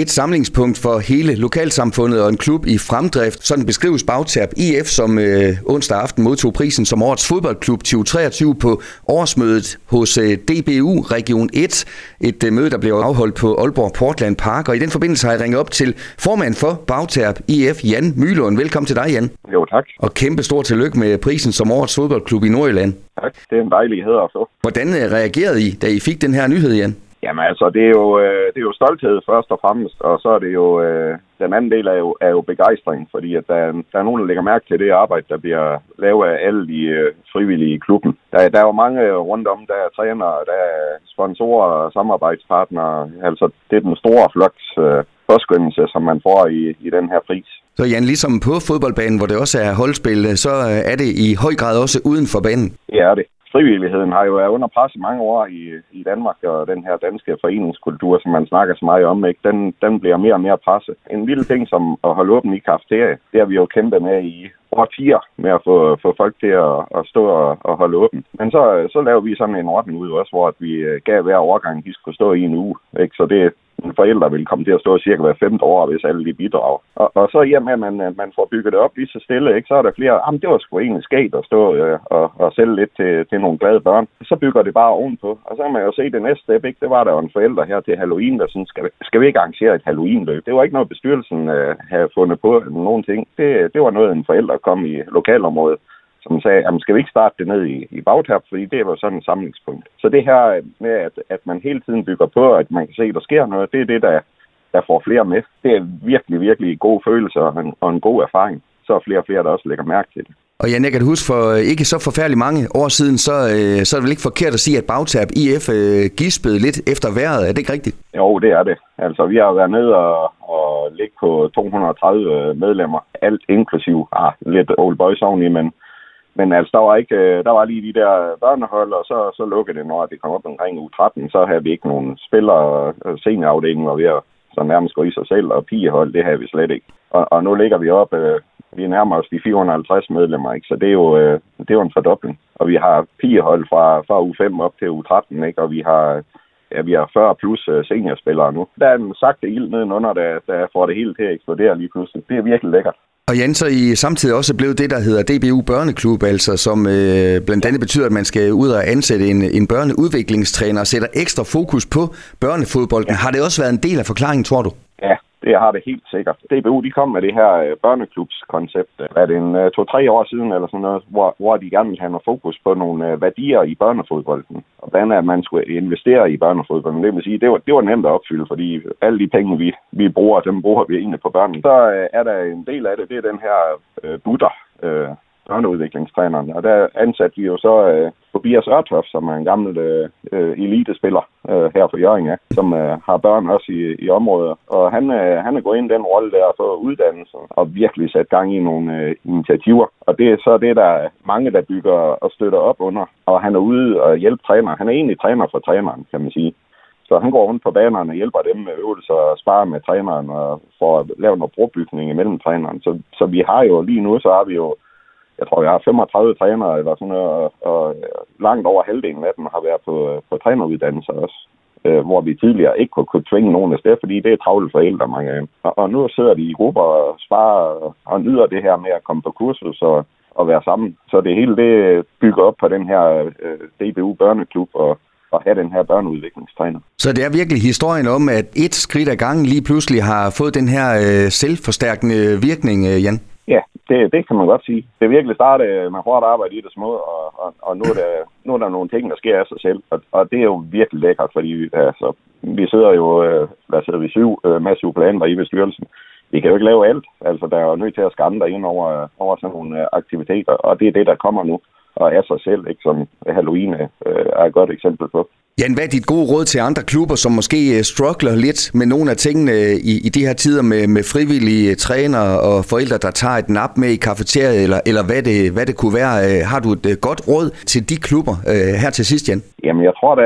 Et samlingspunkt for hele lokalsamfundet og en klub i fremdrift. Sådan beskrives Bagtab IF, som øh, onsdag aften modtog prisen som årets fodboldklub 2023 på årsmødet hos øh, DBU Region 1. Et øh, møde, der blev afholdt på Aalborg Portland Park. Og i den forbindelse har jeg ringet op til formand for Bagtab IF, Jan Mylund. Velkommen til dig, Jan. Jo, tak. Og kæmpe stor tillykke med prisen som årets fodboldklub i Nordjylland. Tak. Det er en dejlig hed at få. Hvordan øh, reagerede I, da I fik den her nyhed, Jan? Jamen altså, det er, jo, øh, det er jo stolthed først og fremmest, og så er det jo, øh, den anden del er jo, er jo begejstring, fordi at der, der er nogen, der lægger mærke til det arbejde, der bliver lavet af alle de øh, frivillige i klubben. Der, der er jo mange rundt om, der er trænere, der er sponsorer og samarbejdspartnere, altså det er den store floks øh, påskyndelse, som man får i, i den her pris. Så Jan, ligesom på fodboldbanen, hvor det også er holdspil, så er det i høj grad også uden for banen? Det er det frivilligheden har jo været under pres i mange år i, i Danmark, og den her danske foreningskultur, som man snakker så meget om, ikke, den, den bliver mere og mere presset. En lille ting som at holde åben i kafeterie, det har vi jo kæmpet med i årtier med at få, få folk til at, at stå og, og holde åben. Men så, så laver vi sådan en ordning ud også, hvor at vi øh, gav hver overgang, de skulle stå i en uge. Ikke? Så det, forældre vil komme til at stå cirka hver femte år, hvis alle de bidrager. Og, og så i og med, at man, øh, man får bygget det op lige så stille, ikke, så er der flere, jamen det var sgu egentlig skægt at stå øh, og, og sælge lidt til, til nogle glade børn. Så bygger det bare ovenpå. Og så kan man jo se det næste step, ikke? det var der jo en forælder her til Halloween, der sådan, skal, skal vi ikke arrangere et Halloween-løb? Det var ikke noget, bestyrelsen øh, havde fundet på nogen ting. Det, det var noget, en forælder kom i lokalområdet som sagde, at skal vi ikke starte det ned i, i Bagtab, fordi det var sådan et samlingspunkt. Så det her med, at, at man hele tiden bygger på, at man kan se, at der sker noget, det er det, der, der får flere med. Det er virkelig, virkelig god følelse og en, og en god erfaring. Så er flere og flere, der også lægger mærke til det. Og Jan, jeg kan huske for øh, ikke så forfærdeligt mange år siden, så, øh, så er det vel ikke forkert at sige, at Bagtab IF øh, gispede lidt efter vejret. Er det ikke rigtigt? Jo, det er det. Altså, vi har været nede og, og ligge på 230 medlemmer, alt inklusiv ah, lidt old boys oveni, men men altså, der var, ikke, øh, der var lige de der børnehold, og så, så lukkede det, når det kom op omkring u 13, så havde vi ikke nogen spillere, øh, seniorafdelingen var ved at så nærmest gå i sig selv, og pigehold, det havde vi slet ikke. Og, og nu ligger vi op, øh, vi nærmer os de 450 medlemmer, ikke? så det er, jo, øh, det er jo en fordobling. Og vi har pigehold fra, fra u 5 op til u 13, ikke? og vi har, ja, vi har 40 plus øh, seniorspillere nu. Der er en sagte ild nedenunder, der, der får det hele til at eksplodere lige pludselig. Det er virkelig lækkert. Og Jan, så I samtidig også blevet det, der hedder DBU Børneklub, altså som øh, blandt andet betyder, at man skal ud og ansætte en, en børneudviklingstræner og sætter ekstra fokus på børnefodbolden. Ja. Har det også været en del af forklaringen, tror du? Ja, det har det helt sikkert. DBU de kom med det her øh, børneklubskoncept, øh, er det en øh, to-tre år siden, eller sådan noget, hvor, hvor de gerne ville have noget fokus på nogle øh, værdier i børnefodbolden. Og hvordan at man skulle investere i børnefodbolden. Det vil sige, det var, det var nemt at opfylde, fordi alle de penge, vi, vi bruger, dem bruger vi egentlig på børnene. Så øh, er der en del af det, det er den her øh, butter, øh, børneudviklingstræneren. Og der ansatte vi jo så øh, Tobias Ørtof, som er en gammel øh, elitespiller øh, her for Jørgen, ja, som øh, har børn også i, i området. Og han, øh, han er gået ind i den rolle der for uddannelse og virkelig sat gang i nogle øh, initiativer. Og det er så det, der er mange, der bygger og støtter op under. Og han er ude og hjælpe træner. Han er egentlig træner for træneren, kan man sige. Så han går rundt på banerne og hjælper dem med øvelser og sparer med træneren og får lavet noget brobygning imellem træneren. Så, så vi har jo lige nu, så har vi jo jeg tror, jeg har 35 trænere, eller sådan noget, og, og øh, langt over halvdelen af dem har været på, øh, på træneruddannelse også. Øh, hvor vi tidligere ikke kunne, kunne tvinge nogen af sted, fordi det er travle forældre, mange af dem. Og, og nu sidder de i grupper og sparer og nyder det her med at komme på kursus og, og være sammen. Så det hele det bygger op på den her øh, DBU børneklub og, at have den her børneudviklingstræner. Så det er virkelig historien om, at et skridt ad gangen lige pludselig har fået den her øh, selvforstærkende virkning, øh, Jan? Det, det kan man godt sige. Det er virkelig startet øh, med hårdt arbejde i det små, og, og, og nu, er der, nu er der nogle ting, der sker af sig selv. Og, og det er jo virkelig lækkert, fordi altså, vi sidder jo, øh, hvad sidder vi, syv øh, massive planer i bestyrelsen. Vi kan jo ikke lave alt. Altså, der er jo nødt til at skamme ind over, øh, over sådan nogle aktiviteter, og det er det, der kommer nu og af sig selv, ikke, som Halloween øh, er et godt eksempel på. Jan, hvad er dit gode råd til andre klubber, som måske øh, struggler lidt med nogle af tingene øh, i, i de her tider med, med frivillige øh, trænere og forældre, der tager et nap med i kafeteriet, eller, eller hvad, det, hvad det kunne være? Har du et godt råd til de klubber her til sidst, Jan? Jamen, jeg tror, at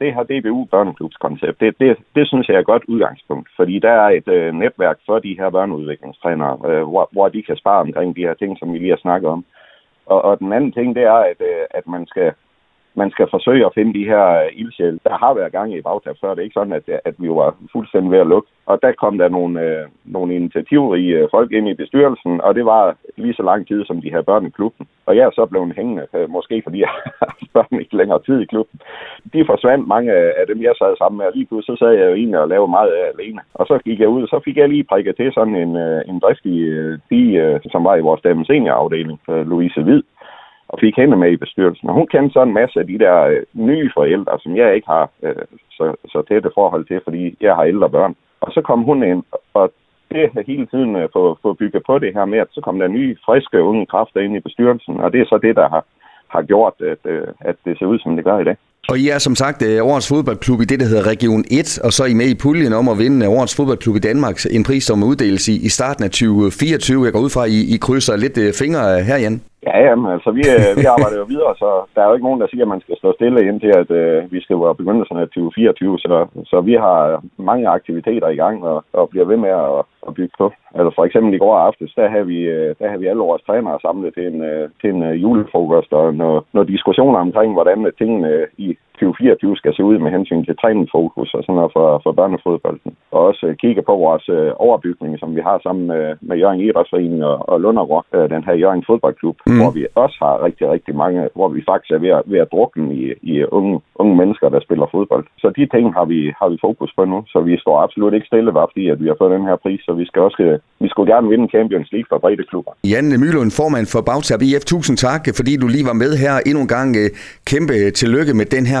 det her DBU børneklubskoncept, det, det, det synes jeg er et godt udgangspunkt, fordi der er et øh, netværk for de her børneudviklingstrænere, øh, hvor, hvor de kan spare omkring de her ting, som vi lige har snakket om. Og, og den anden ting, det er, at, øh, at man skal man skal forsøge at finde de her øh, ildsjæl. Der har været gang i bagtab før. Det er ikke sådan, at, at vi var fuldstændig ved at lukke. Og der kom der nogle, øh, nogle initiativrige øh, folk ind i bestyrelsen, og det var lige så lang tid, som de her børn i klubben. Og jeg er så blevet hængende, øh, måske fordi jeg har børn ikke længere tid i klubben. De forsvandt mange af dem, jeg sad sammen med, og lige pludselig så sad jeg jo egentlig og lavede meget af alene. Og så gik jeg ud, og så fik jeg lige prikket til sådan en, øh, en driftig øh, pige, øh, som var i vores dame seniorafdeling, Louise Hvid og fik hende med i bestyrelsen. Og hun kendte så en masse af de der øh, nye forældre, som jeg ikke har øh, så, så tætte forhold til, fordi jeg har ældre børn. Og så kom hun ind, og det har hele tiden øh, få, få bygget på det her med, at så kom der nye, friske, unge kræfter ind i bestyrelsen, og det er så det, der har, har gjort, at, øh, at det ser ud, som det gør i dag. Og I er som sagt øh, årets fodboldklub i det, der hedder Region 1, og så er I med i puljen om at vinde årets fodboldklub i Danmark, en pris, som uddeles i, i starten af 2024. Jeg går ud fra, at I, I krydser lidt øh, fingre øh, her, Jan. Ja, jamen, altså vi, øh, vi arbejder jo videre, så der er jo ikke nogen, der siger, at man skal stå stille indtil, at øh, vi skal være begyndelsen af 2024. Så, så vi har mange aktiviteter i gang og, og bliver ved med at, at bygge på. Altså for eksempel i går aftes, der har vi, øh, der har vi alle vores trænere samlet til en, øh, til en julefrokost og noget, noget diskussioner omkring, hvordan tingene i 2024 skal se ud med hensyn til træningsfokus og sådan noget for, for børnefodbolden. Og også kigge på vores overbygning, som vi har sammen med, med Jørgen Idrætsforening og, og Lundergaard, den her Jørgen Fodboldklub. Mm hvor vi også har rigtig, rigtig mange, hvor vi faktisk er ved at, ved at drukne i, i unge, unge mennesker, der spiller fodbold. Så de ting har vi, har vi fokus på nu, så vi står absolut ikke stille, bare fordi at vi har fået den her pris, så vi skal også vi skulle gerne vinde Champions League for brede klubber. Jan Mylund, formand for Bagtab IF, tusind tak, fordi du lige var med her endnu en gang. Øh, kæmpe tillykke med den her